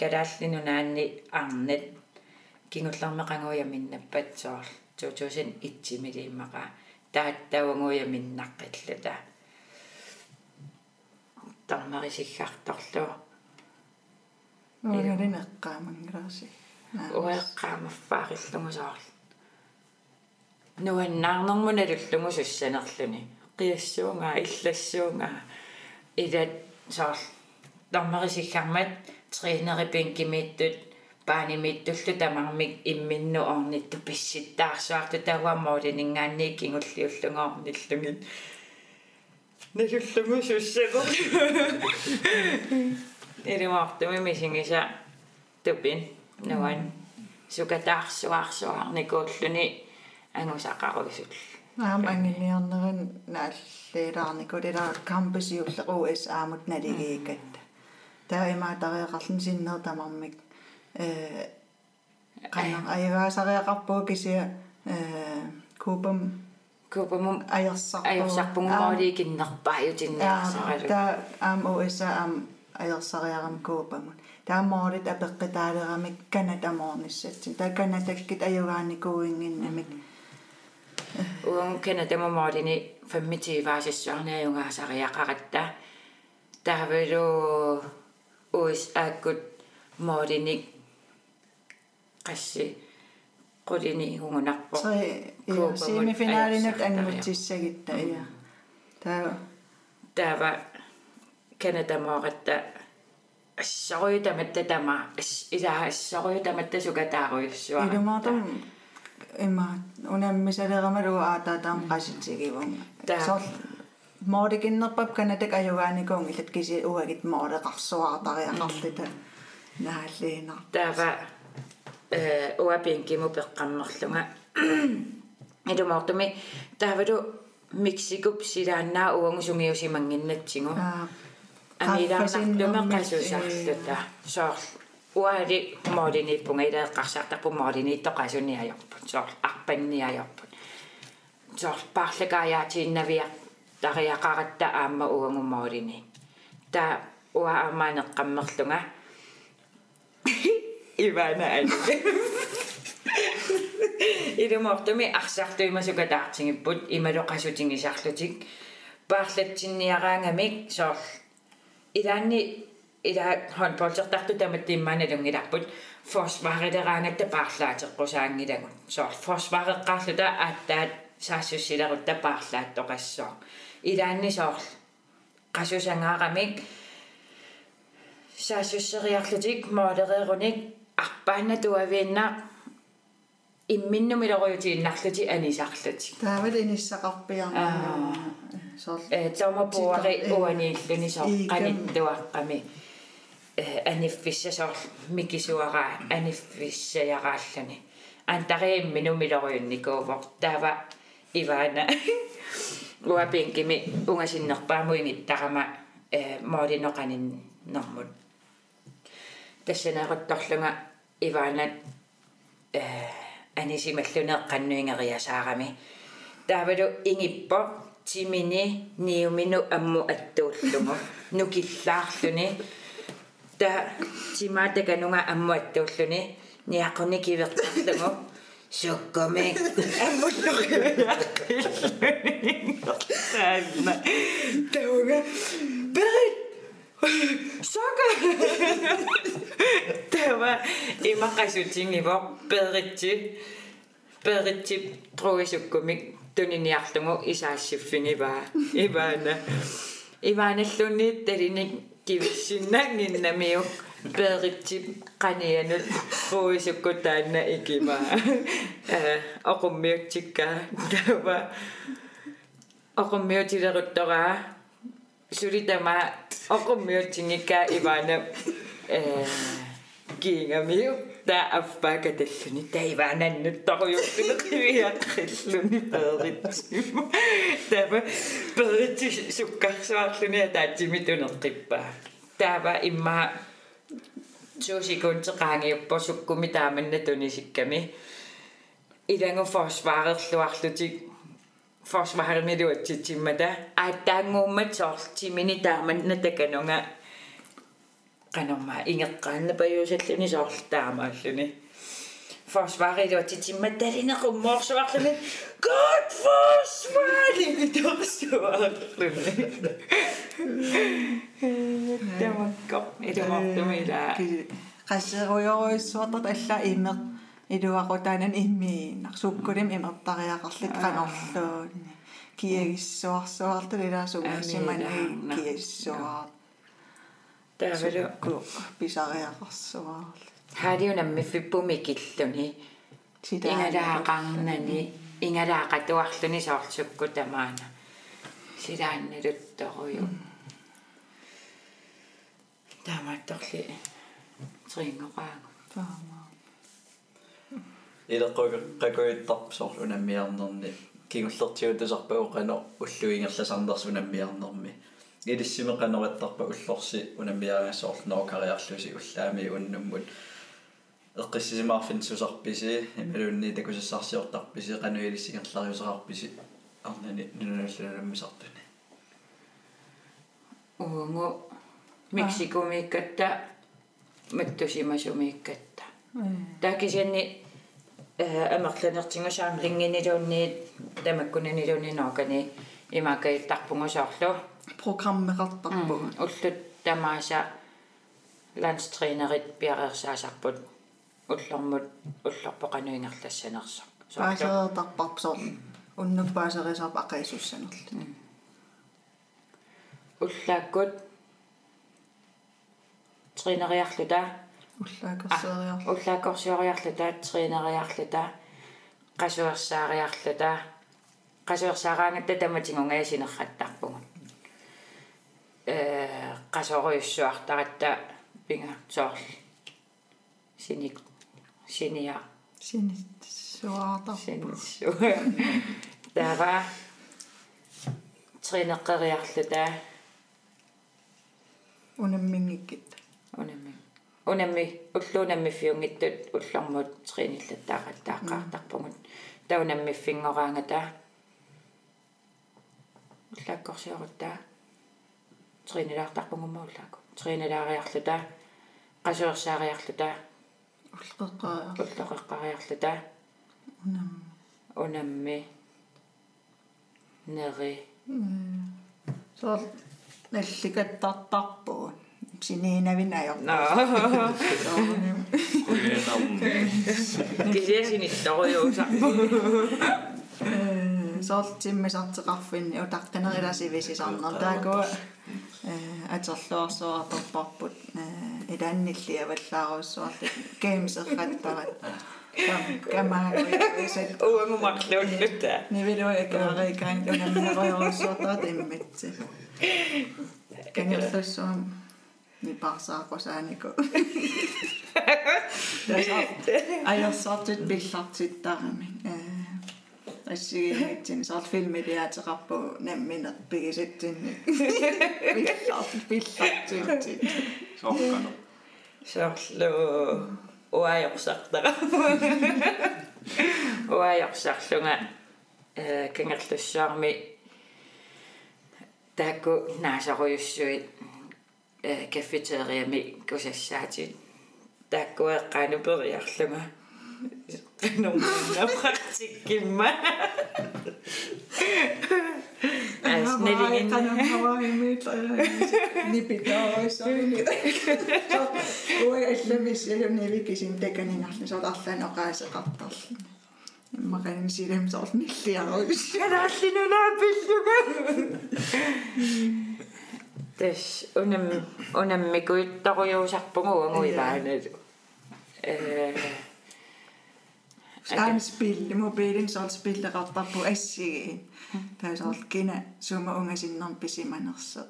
калааллинунаанни арнат кингуллармеқангуями соорл 2001 милиммаqa тааттауангуями-наккиллута тармарисиггаарторлу уналинеққааманграси уэққаамаффаариллугусоорл нуаннаарнэрмуналуллугу суссанерлүни қиассуунгаа иллассуунгаа илат соорл тармарисиггаармат тринерипин кимиттут паанимиттуллу тамармик имминну орнитту писситтаарсуарту тауаммоолинингаанни кингуллиуллунгоорниллугит налуллугу суссагу. Эримаартуми мисингиса тупин. Нуан. Сукатаарсуарсуарникууллуни ангусақаруисул аам ангилиарнерин нааллиилаарнику лила кампусиуллеру эс аамут налигииккатта. Таа имаатариақарлун синнер тамармик э канна аягаасариақарпуу кисиа э купам купамум аерсарпу аерсарпунгумаали киннерпааютинниарсаралу таа аам оса аам аерсариарам купамут таамоорит апеққитаалерамик канат амоорниссатсин таа канатаккит аюгааникууингиннамик уангу канатамумаалини фаммитиваасиссуарниаюнгаасариақаратта таавалу уис ааккут моориник qassi qulini hungunarpo семифиналинут ангутсиссагитта ия. Таа таава канадамоората ассаруютаматта тама илаа ассаруютаматта сукатааруйуссуа илумаатум има унаммисалерамалу аатаатаам qasitsigivum сор моорикиннерпап канатак аюгааникуун илат киси уагит моолекарсуаартариақарлита нааллиинар таава э уапинкиму пеққаммерлунга илумаортуми таавалу мексикуп силааннаа уангусунгиусимангиннатсигу амилаарнарлуме қасусарлута соор уали моолиниппунга илаэққарсаартарпу моолинииттоқасуниаёрпут соор арпанниаёрпут соор паарлагааяатииннавиа тариақаратта аама уангумоолини та уа аамаанеққаммерлунга ивана алли илумортуми арсартуимасука таартингиппут ималоқасутингисарлутик paarlatsinniaraangамик соор илаанни ила håndboldsertartu tamat timmaanalungilарпут forsvarileraangатта paarlaatеққусаангилагут соор forsvareqqaarluta ааttaat саассуссилерутта paarlaattoqassоо илаанни соор qasusangaaqamik саассуссериарлутик моолерееруник арпаанна туавиинна имминнумилоруйутииннарлути анисарлутик таавал э аниффиссасоор микисуара аниффиссаярааллани антариим минумилориунникуувор таава иваана [LAUGHS] уапингими унгасиннерпаамуингиттарама э моолиноқанин нормут тассанеэрутторлунга иваанат э анисималлунеэққаннуингериасаарами таавалу ингиппо тимини ниумину амму аттууллугу нукиллаарлуни та тимаатаканунга амму аттууллуни ниаққуни кивертарлугу суккумик аммуллугиаққиллуни тауга имаққасутингиво перитси перитси труисуккумик туниниарлугу исаассиффигиваа иваана ивааналлуни талиник кивиссиннангиннамиу перитси qaнианут труисукку таанна икиваа э оқуммиутсикка тава оқуммиутилеруттораа сулитама оқуммиутсингикка иваана э кингамиу та аффака таллуни таиваананнутторуйуттунеқивиаққиллуни перитсим тава перитси суккарсуарлуни таатсими тунеққиппаа таава имма суусикуунтеқаангиуппо суккуми тааманна тунисикками илангу форсваарерлуарлутик форсваармилуатситсиммата ааттаангууммат соорлтимини тааманна таканунга qanорма ингеққаанна паюусаллуни соорлтаамааллуни forsvarilutitsimmat талинеқуммоорсуарлуни god forsvari биторсуарлуни тамакко илумортумила qasseriujoruissuartat alla imeq илуақутаанан иммииннар суккулим имертариақарлик канорлуунни киагиссуарсуарту илаасугаассимани киассуар тавалу ку писариақарсуар хаалиунамми фиппуми киллуни ингалаақарнани ингалаақатуарлуни соорлсукку тамаана силаанналутторую таамаатторли трингораага таама илеққугаққакуиттарп соорлунаммиарнерни кигуллертиутасарпагоқано уллуингерласарнерсунаммиарнерми илиссимеқанориттарпа уллорси унаммиаагассоорлноо кариарлуси уллаами уннуммут. Эққиссисимаарфинсусарписи ималуунни такусассаарсиортарписи қануилиссигерлариусақарписи арнани нуналлунаммисартуни унгу мексикумиккатта маттусимасумиккатта таакисианни амерланертингусаам лингинилуунниит тамаккунанилууниноркани имакаиттарпунгусоорлу программеқартарпуга уллут тамааса ланстренерит пиареерсаасарпут уллормут уллорпоқануингерлассанерсо паасеэртарпарпсоор уннук паасерисарп ақаисуссанерлу уллааккут тренериарлута. Уллаакерсериар уллааккорсиориарлута тренериарлута qasuersaaриарлута qasuersaaраангатта таматингунгаасинерраттарпугут э qasuoriussuartaratта пинга соорл синик синия синиссуаартарпу синиссу тава тренеққериарлута унаммингиккит унамми унамми уллуунаммиффиунгиттут уллормут трениллаттаақаттааққартарпугут таунаммиффингораангата уллааккорсиорутта. тренилаартарпугумма уллааку тренилаариарлута qasuersaaриарлута уллеққариар уллоқеққариарлута унам. Унамми нери соор налликаттартарпугут сининавинаёр наа. Кисиасинитторуйууса соор тиммисартеқарфинни утаққинериласивисисарнер таакуа э атерлуарсуарторпарпут э илааннилли аваллааруссуарли геймсерраттарат камаагуисат уангумарлууннута нивилуа каарикаан унаммериорсуартарат иммитси кангерлуссуам ni parsaaqosaaniku ajorsaartut pillartittaarami ассигиитсин саар филмилиаатеқарпу намминеқ [LAUGHS] пигисатсинни пилларт пиллартиутсит сооркано соорлу уаajorсартара уаajorсарлунга э кангерлуссаарми таакку наасаруйуссуит э кафетериами кусассаатит тааккуэққану периарлунга нормнапрактиккимма Аснелиген канамаваимит нипитаоисарни ой алламиссиунивикисин таканинарлу сорарлан оqaасеқартарлу иммаканин силэм сорниллиаруис канааллинунаа тэс унам унаммикуиттаруйуусарпугу уангуилааналу э Stan spille mobilen så spilleqartar på assigi taasor kina suma ungasinnerm pisimanersa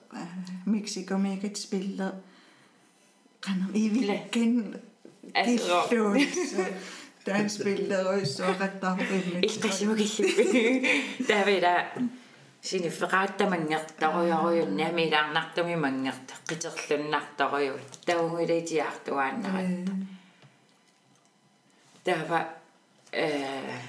Mexico mekit spille qanam ivilken killuus tan spilleruissuaqattarpillit илласимукиллиппи таавила синиффеқааттамангертаруйорuyunni амилаарнартуми мангерта қитерлуннартаруйу таунгилитиартуааннарат таава э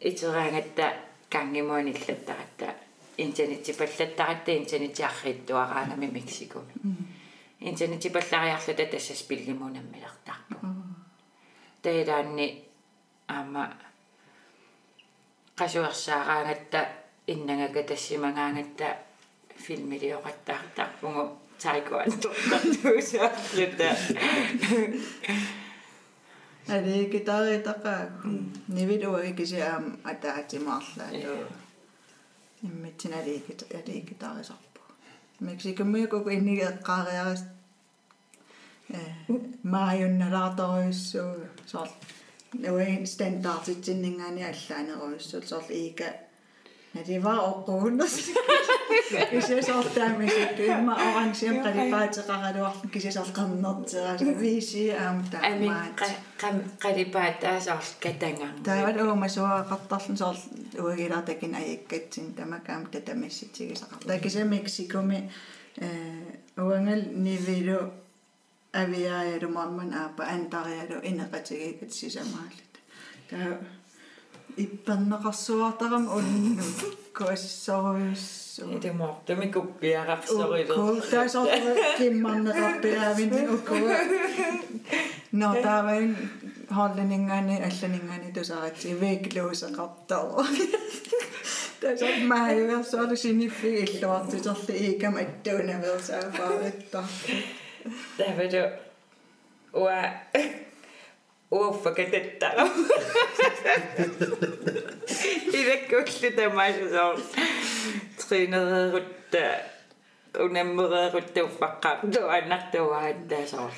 итераангатта кангимуаниллаттаратта интернетипаллаттаратта интернетиарриттуараанами мексикуми интернетипаллариарлута тассас пиллимунаммилертарпу таилаанни аама qasuersaaраангатта иннагага тассимагаангатта филмилиоқаттаартарпугу таикуантортартуусаарлута [LAUGHS] Ali gitaritaqaa niviluagi kisiaam ataatimaarlaatu иммитсин алигит алигитарисарпу мексикумиуку иннигеэккаариарис э мааюнналаарторуйуссуу соор нуин стандартитсиннингаани аллаанеруйуссуу соор иика Ja, [LAUGHS] det var oqquunnas. Kisisortaamisik imma oransiam qalipaateqaraluarlu kisisorqarnertera viisi aam ами taamaat. qam qalipaattaasаар катангаам Taavat uuma suaqartarlun soor uagilartakin ajikkatsin tamakaam tatamissitsigisaqar. Takisa Meksikumi э уангал нивилу авиааялу мамман аапа антариалу инеқатигикат сисамааллат. Таа иппаннеқарсуартарам унну коассоруйуссу идэмортуми куппиарарсорилер таасоор киммарнеқарпиаавин уккуа но таавайн холлинингаани алланингаани тусаратси веклуусеқартаа таасоор мааюерсуалу синиффи иллуартитерли иикам аттуунаверсаафаариттар тавадо уа overforkatetta. Direktköksiltä maissa se on. Trinada rutta. Unemura rutta uffakka. Tuo annahtua, että se on.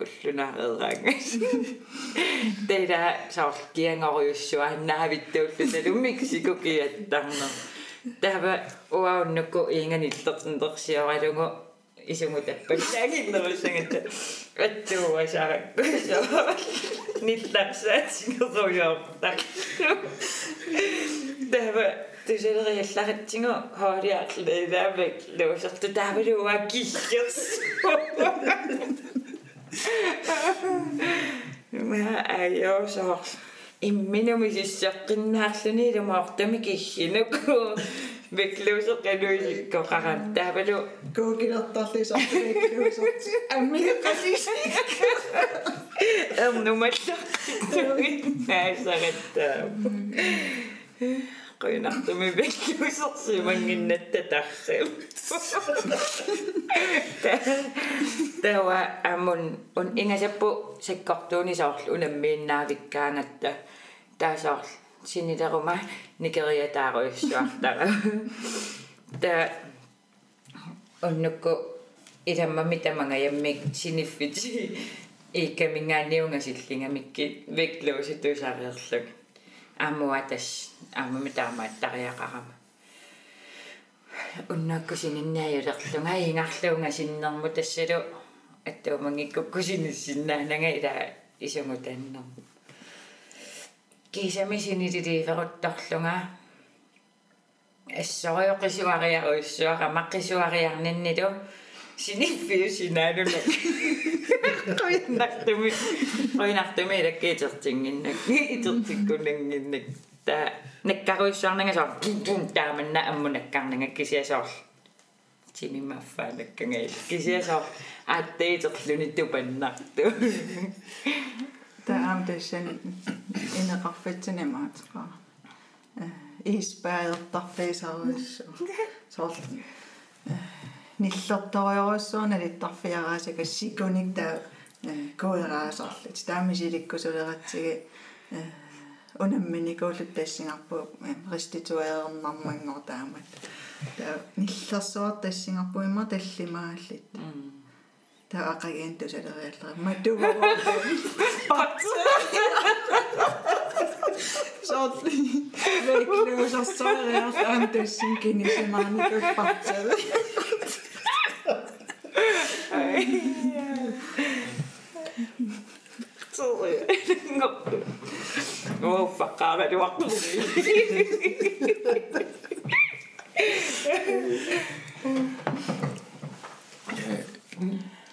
Ulluna rangas. Tehdä se on kiengarjussu. Anna vittu ullutelu. Miksi kukin, että on. Tämä on nukku ingan iltatun torsioralungo. isegi muide [LAUGHS] Het. Kindlasti, et tuua asja, nii täpselt sinu soovib. tähendab, ta selle eest lähed sinu harjalt läbi, tõuseb ta tähendab juba kihjas. ma ei osaa, minu meelest jah, kõnnasin ilma, et ma kihhin nagu. Mikluusot ja nuisikko kahan tähvenu. Kuukin ottaa lisää mikluusot. Ämmiä siis. Äm numetta. Näissä rettää. Kuinahtumin mikluusot syvänkin nette tähseen. Tämä on, on ingäseppu sekkohtuun isohlu, unemmin näävikkään, että синилерума никериатааруйуссуартара та оннукку иламмами тамангаяmmик синиффити иккамингаанниунгасиллингамикки веклууситуусаариерлук аммуатас аммами таамааттариақарама уннааккусининнааюлерлунга ингарлуунга синнэрму тассалу аттуумангиккуккусиниссиннаанага ила исунгу тааннэрму кисамисинилиливеруттарлунга ассориоқисуариаруиссуара маққисуариарниннилу синиффиусинаанула қойнартуми қойнартуми лаккиитертингиннак итертиккунангиннак таа наккаруиссуарнагасоо кин тааманна аммунаккарнага кисиасоор тимимаффаанаккангаил кисиасоор ааттеитерлуни тупаннарту таам тэсэн инеқарфатсинамаатеқа испаалертарфисаруиссу соорл ниллерториоруссуuna литтарфиараасака сикуник таа коераасарлут таамисиликкусулератсиги унамминикуулут тассингарпу реституеернармангор таамат таа ниллерсуар Daar ga je in de. Maar doe maar wat. Pat. Zat weet ik nu zo sorry als anders een kindje maar niet door pat. Oh, fuck, I had to walk.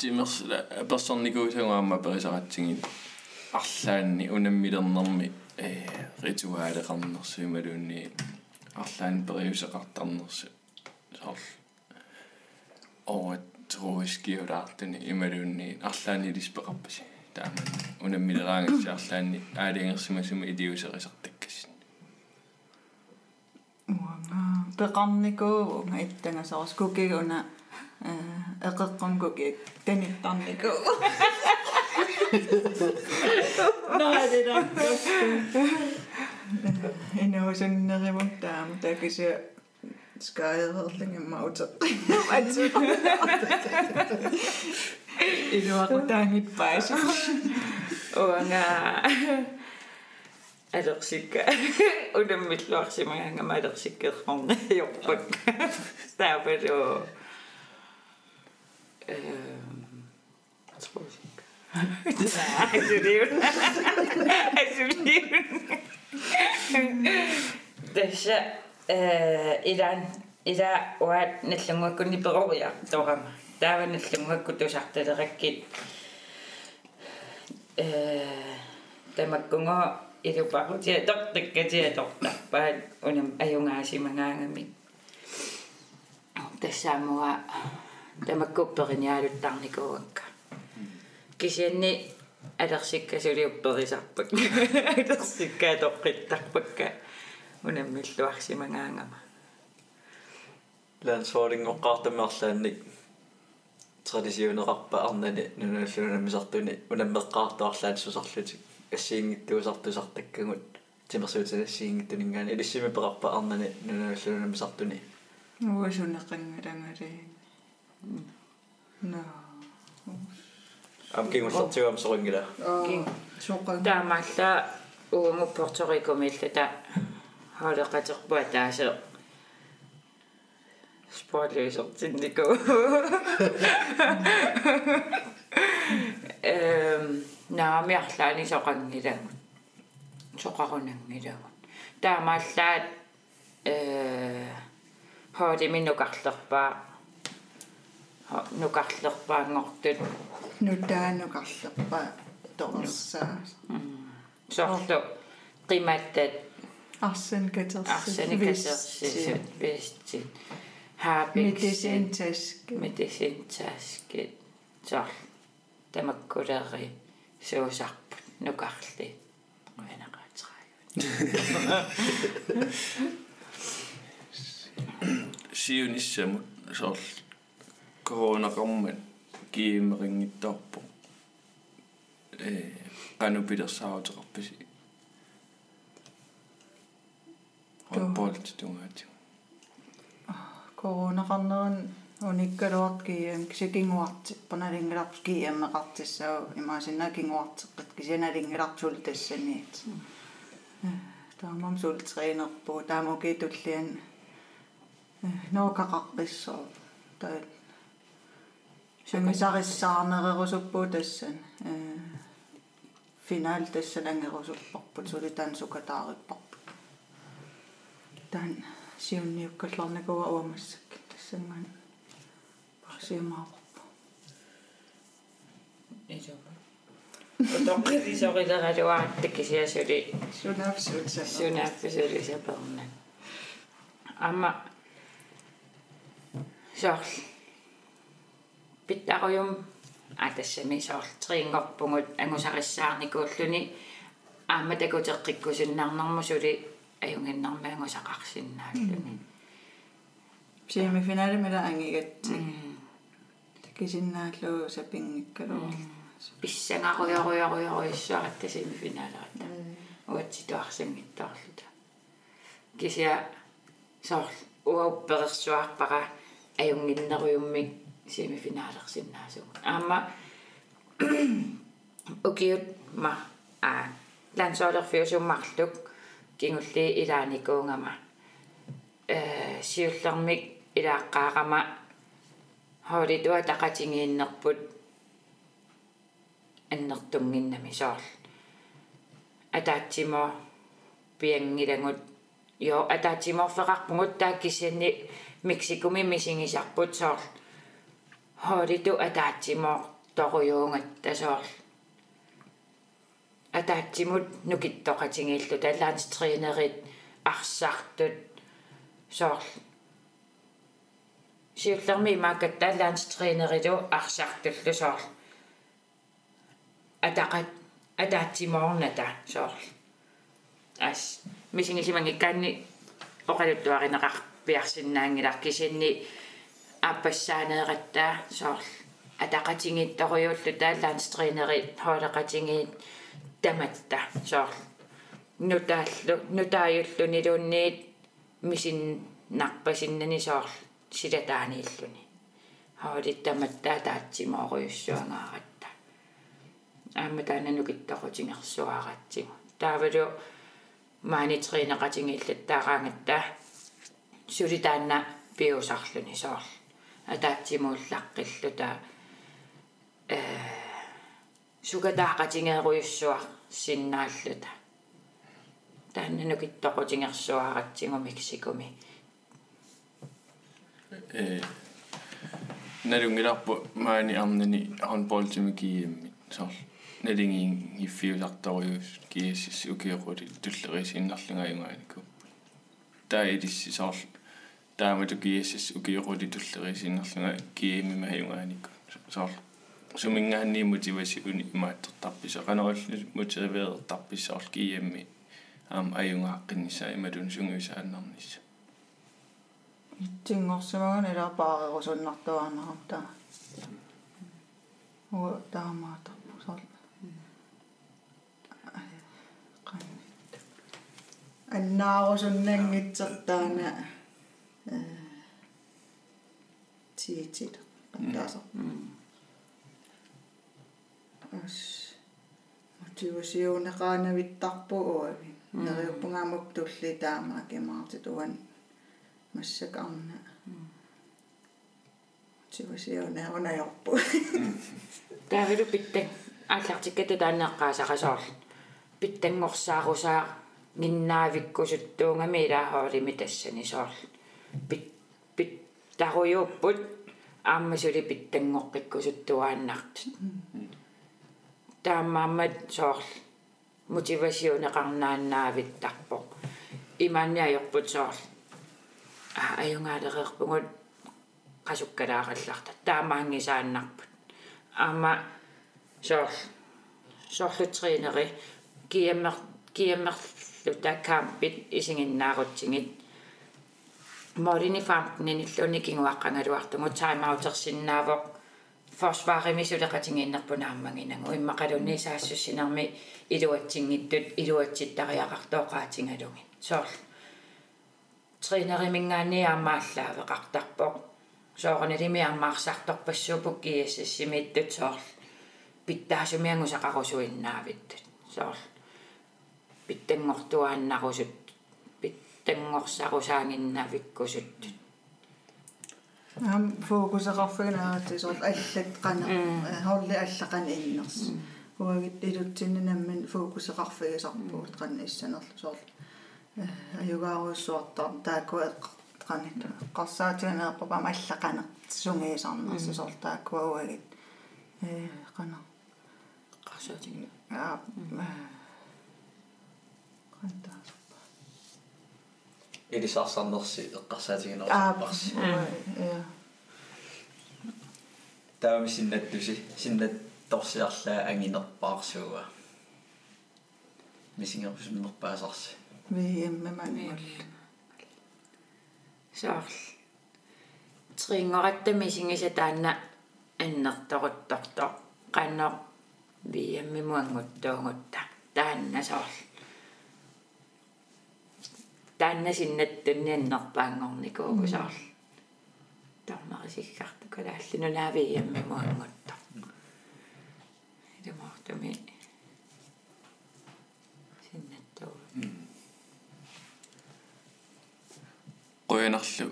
Тимерсла персонникуусагуамма перисаратсигит арлаанни унаммилернэрми э ритуаалеқарнерсуималуунни арлаан периусеқартарнерсу соор оот троискиулаартуни ималуунни арлаани лиспеқарпаси тааман унаммилераангасси арлаанни аалиангерсимасума илиусеқисартаккасси уанга пеқарникуу иттангасарс кукигуна эқэққам [LAUGHS] куки таниттарникуу наадера инуусуннеримун таама такиси скаерерлингамма утеққи атсу илуақутаангит пааси Уанга алерсикка унаммиллуарсимагаангама алерсиккеерпарна йорпак таапалу Эм спосик Асулиун. Асулиун. Тэшэ э илан ила уат наллунгуаккуни перуя тоорама таава наллунгуакку тусарталераккит э тамаккунго илупарутиа тортаккатиа тортарпаат унам аюнгаасимагаангами тассаамуа тамаккуппериниалуттарникууакка кисианни алерсиккасулиупперисарпак алерсиккаа тоққиттарпакка унаммиллуарсимагаангама лансуалингоққартаммерлаанник традиционеқарпа арнани нуналлунаммисартуни унаммеққартуарлаан сусарлутик ассиингиттуусартусартаккагут тимерсуутина ассиингиттунингаани илиссими пеқарпа арнани нуналлунаммисартуни уусунеқангалангали на ам кингуллартигуам сорингила кин. соққан таамаалла угунгу порторикомиллата хаалеқатерпуа таасеэ спойлерсортиннику эм наамиарлаани соқангилагут соқарунангилагут таамааллаат э ходи минукарлерпаа нукарлерпаангортут нутаанукарлерпа торсаа соорлу qimaattaat арсен катерс арсаникасерсисут вистит хаапикс медисинтаск медисинтааскит соор тамаккулери суусарпут нукарли уянақаатерааю сиунissамут соор коронақармат киимерингиттарпо э канупилерсаавутеқарписи хопполт тунгаати коронақарнеран униккалуарт киям кисакингуартиппа налингиларпс кияммеқартиссаа имаасинна кингуартеққат кисаналингиларпсул тассаниит таамам сул тренерпу таамуки туллиан ноокақаққиссоо таат сумисариссаарнерерусуппуу тассан э финал тассан ангерусуппарпут сули таан сукатаариппарпут таан сиунниуккалларникуа уамассак тассанган парсиамаарпу исома утоққисорилералуааттак кисиасули сунафсуутса сунаапписули саперна ама сорл питтаруйум атассами сорл триингорпугут ангусариссаарникууллуни аама такутеққиккусиннаарнэрму сули аюнгиннармаангусақарсиннааллуни семифиналимила ангигатси кисиннааллуу сапингиккалуу писсангаруйоруйоруйоруиссуарат семифиналерата уатситуарсангиттоорлута кися сорл уаупперерсуарпара аюнгиннеруйуммик семифиналерсиннаасугу аама укиут ма а лансоолерфиусуммарлук кингулли илааникуунгама э сиуллермик илааққаақама хоолитуа тақатингииннерпут аннертунгиннами соорл. Атаатсимо пиангилангут. Jo атаатсиморфеқарпугут тааккисианни мексикуми мисигисарпут соорл хоолиту атаатсимо торуйуунгат тасоорл атаатсимут нукиттоқатингииллу талаанс тренерит арсартут соорл сиуллерми маакат талаанс тренериту арсартуллу соорл атақат атаатсимоорната соорл ас мисигисимангиккаанни оқалуттуаринеқар пиарсиннаангилар кисинни аппассаанеэқаттаа соорл атақатингитторюуллу тааллаанс тренерит хоолеқатингиит таматта соорл. Нутааллу нутааюллу нилуунниит мисин нарпасиннани соорл силатаанииллуни хаолиттаматтаа таатсимооруйуссуангааратта аама таананукиттақутингерсуааратсигу таавалу маанитриинеқатингииллаттаараангатта сулитаанна пиусарлуни соорл атаатсимууллаққиллута э сугатаақатингеруйуссуар синнааллута. Тааннанукиттоқутингерсуааратсигу мексикуми. Э налунгиларпу маани арнани handballtimi kiimmi сорл. Налингиин иффиуларторюус киассис укиоқули туллерисиннарлунгаюнгаанику таа илисси сорл таамату киассис укиоқули туллерисиннарлунга киимима хаюнгаанику сорл сумингаанни мотивасиуни имааттартарписа канералли мотивеертарписсаорл киямми аам аюнгааққинниса ималун сунгуисааннарнисса тингорсимаган илаапаарерусуннартуаарнерам таа уа таамаатарпу сорл аннаарусуннангитсертаана тиитит qantaasar ас мотивасиунеqaanавиттарпу уави нериуппунгаамук тулли таамаа кимаарти туан массакарна. Мотивасиунеунajorpu таавилу питтан ааллартикката таанеққаасақасоорл питтангорсаарусаа гиннаавиккусуттуунгами илаахоолими тассани соорл пит пит таруйууппут ааммасули питтангоққиккусуттуааннартут таамаамат соорл. Мотивасиунеқарнааннаавиттарпо имаанниайорпут соорл. А аюнгаалереерпугут qasukkalaaqallarta taamaangisaannarput аама соорл. Соорлутринери киаммер киаммерлу такаампит исигиннаарутсигит морини фампнини луни кингуаққангалуартугу таймаутерсиннаавоқ forsvarimi сулеқатингииннерпунааммагинагу иммақалунни саассуссинерми илуатсингиттут илуатситтариақартооқаатингалуги соорл тренеримингаани аамааллаавеқартарпоқ соорнилими аммаарсарторпассуупук киассассимииттут соорл питтаасумиангусақарусуиннаавиттут соорл питтангортуааннарусут питтангорсарусаангиннавиккусуттут ам фокусеқарфинаатисоор аллат қана холли аллақан иннерс уагит илутсиннаммин фокусеқарфигисарпуут қанна иссанерлу соор аюгааруссуартар таакуа эққартқанит қарсаатианеэққупам аллақанер сунгиисарнерс соор таакуауагит э қана qassuutigilu аа қантаа илисарсарнерси аа эққарсаатигинерсарпарси я таами синнаттуси синнат торсиарлаа ангинерпаарсууа мисингерпус минерпаасарси виэммаманнул saarl triingorattami singisa taanna annertoruttorto qanno viammimuanguttuungutta taanna Saarl taanna sinnattunni annerpaangornikuugu saarl tormarisikkartu kalaallinu naa viammimuangutto idumortumi sinnattuu qoyanarlu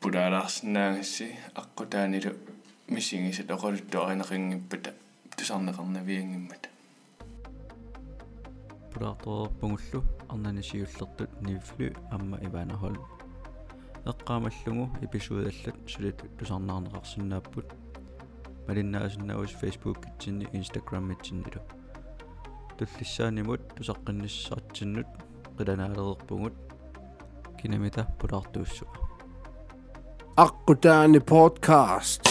pulaalаарsinnaangassi аққутаанилу мисигисат оқалутту аринеқингиппата тусарнеқарнавиангиммата пулаарторерпугуллу арнанисиуллертут нивлу амма иванахол эққаамаллугу эпизоодаллут сулиту тусарнаарнеқарсинааппут малиннаасиннаус фейсбук китсинни инстаграм итсиннилу туллиссаанимут тусаққинниссаатсиннут қиланаалерерпугут кинамита пулаартууссуа Akkutaani podcast.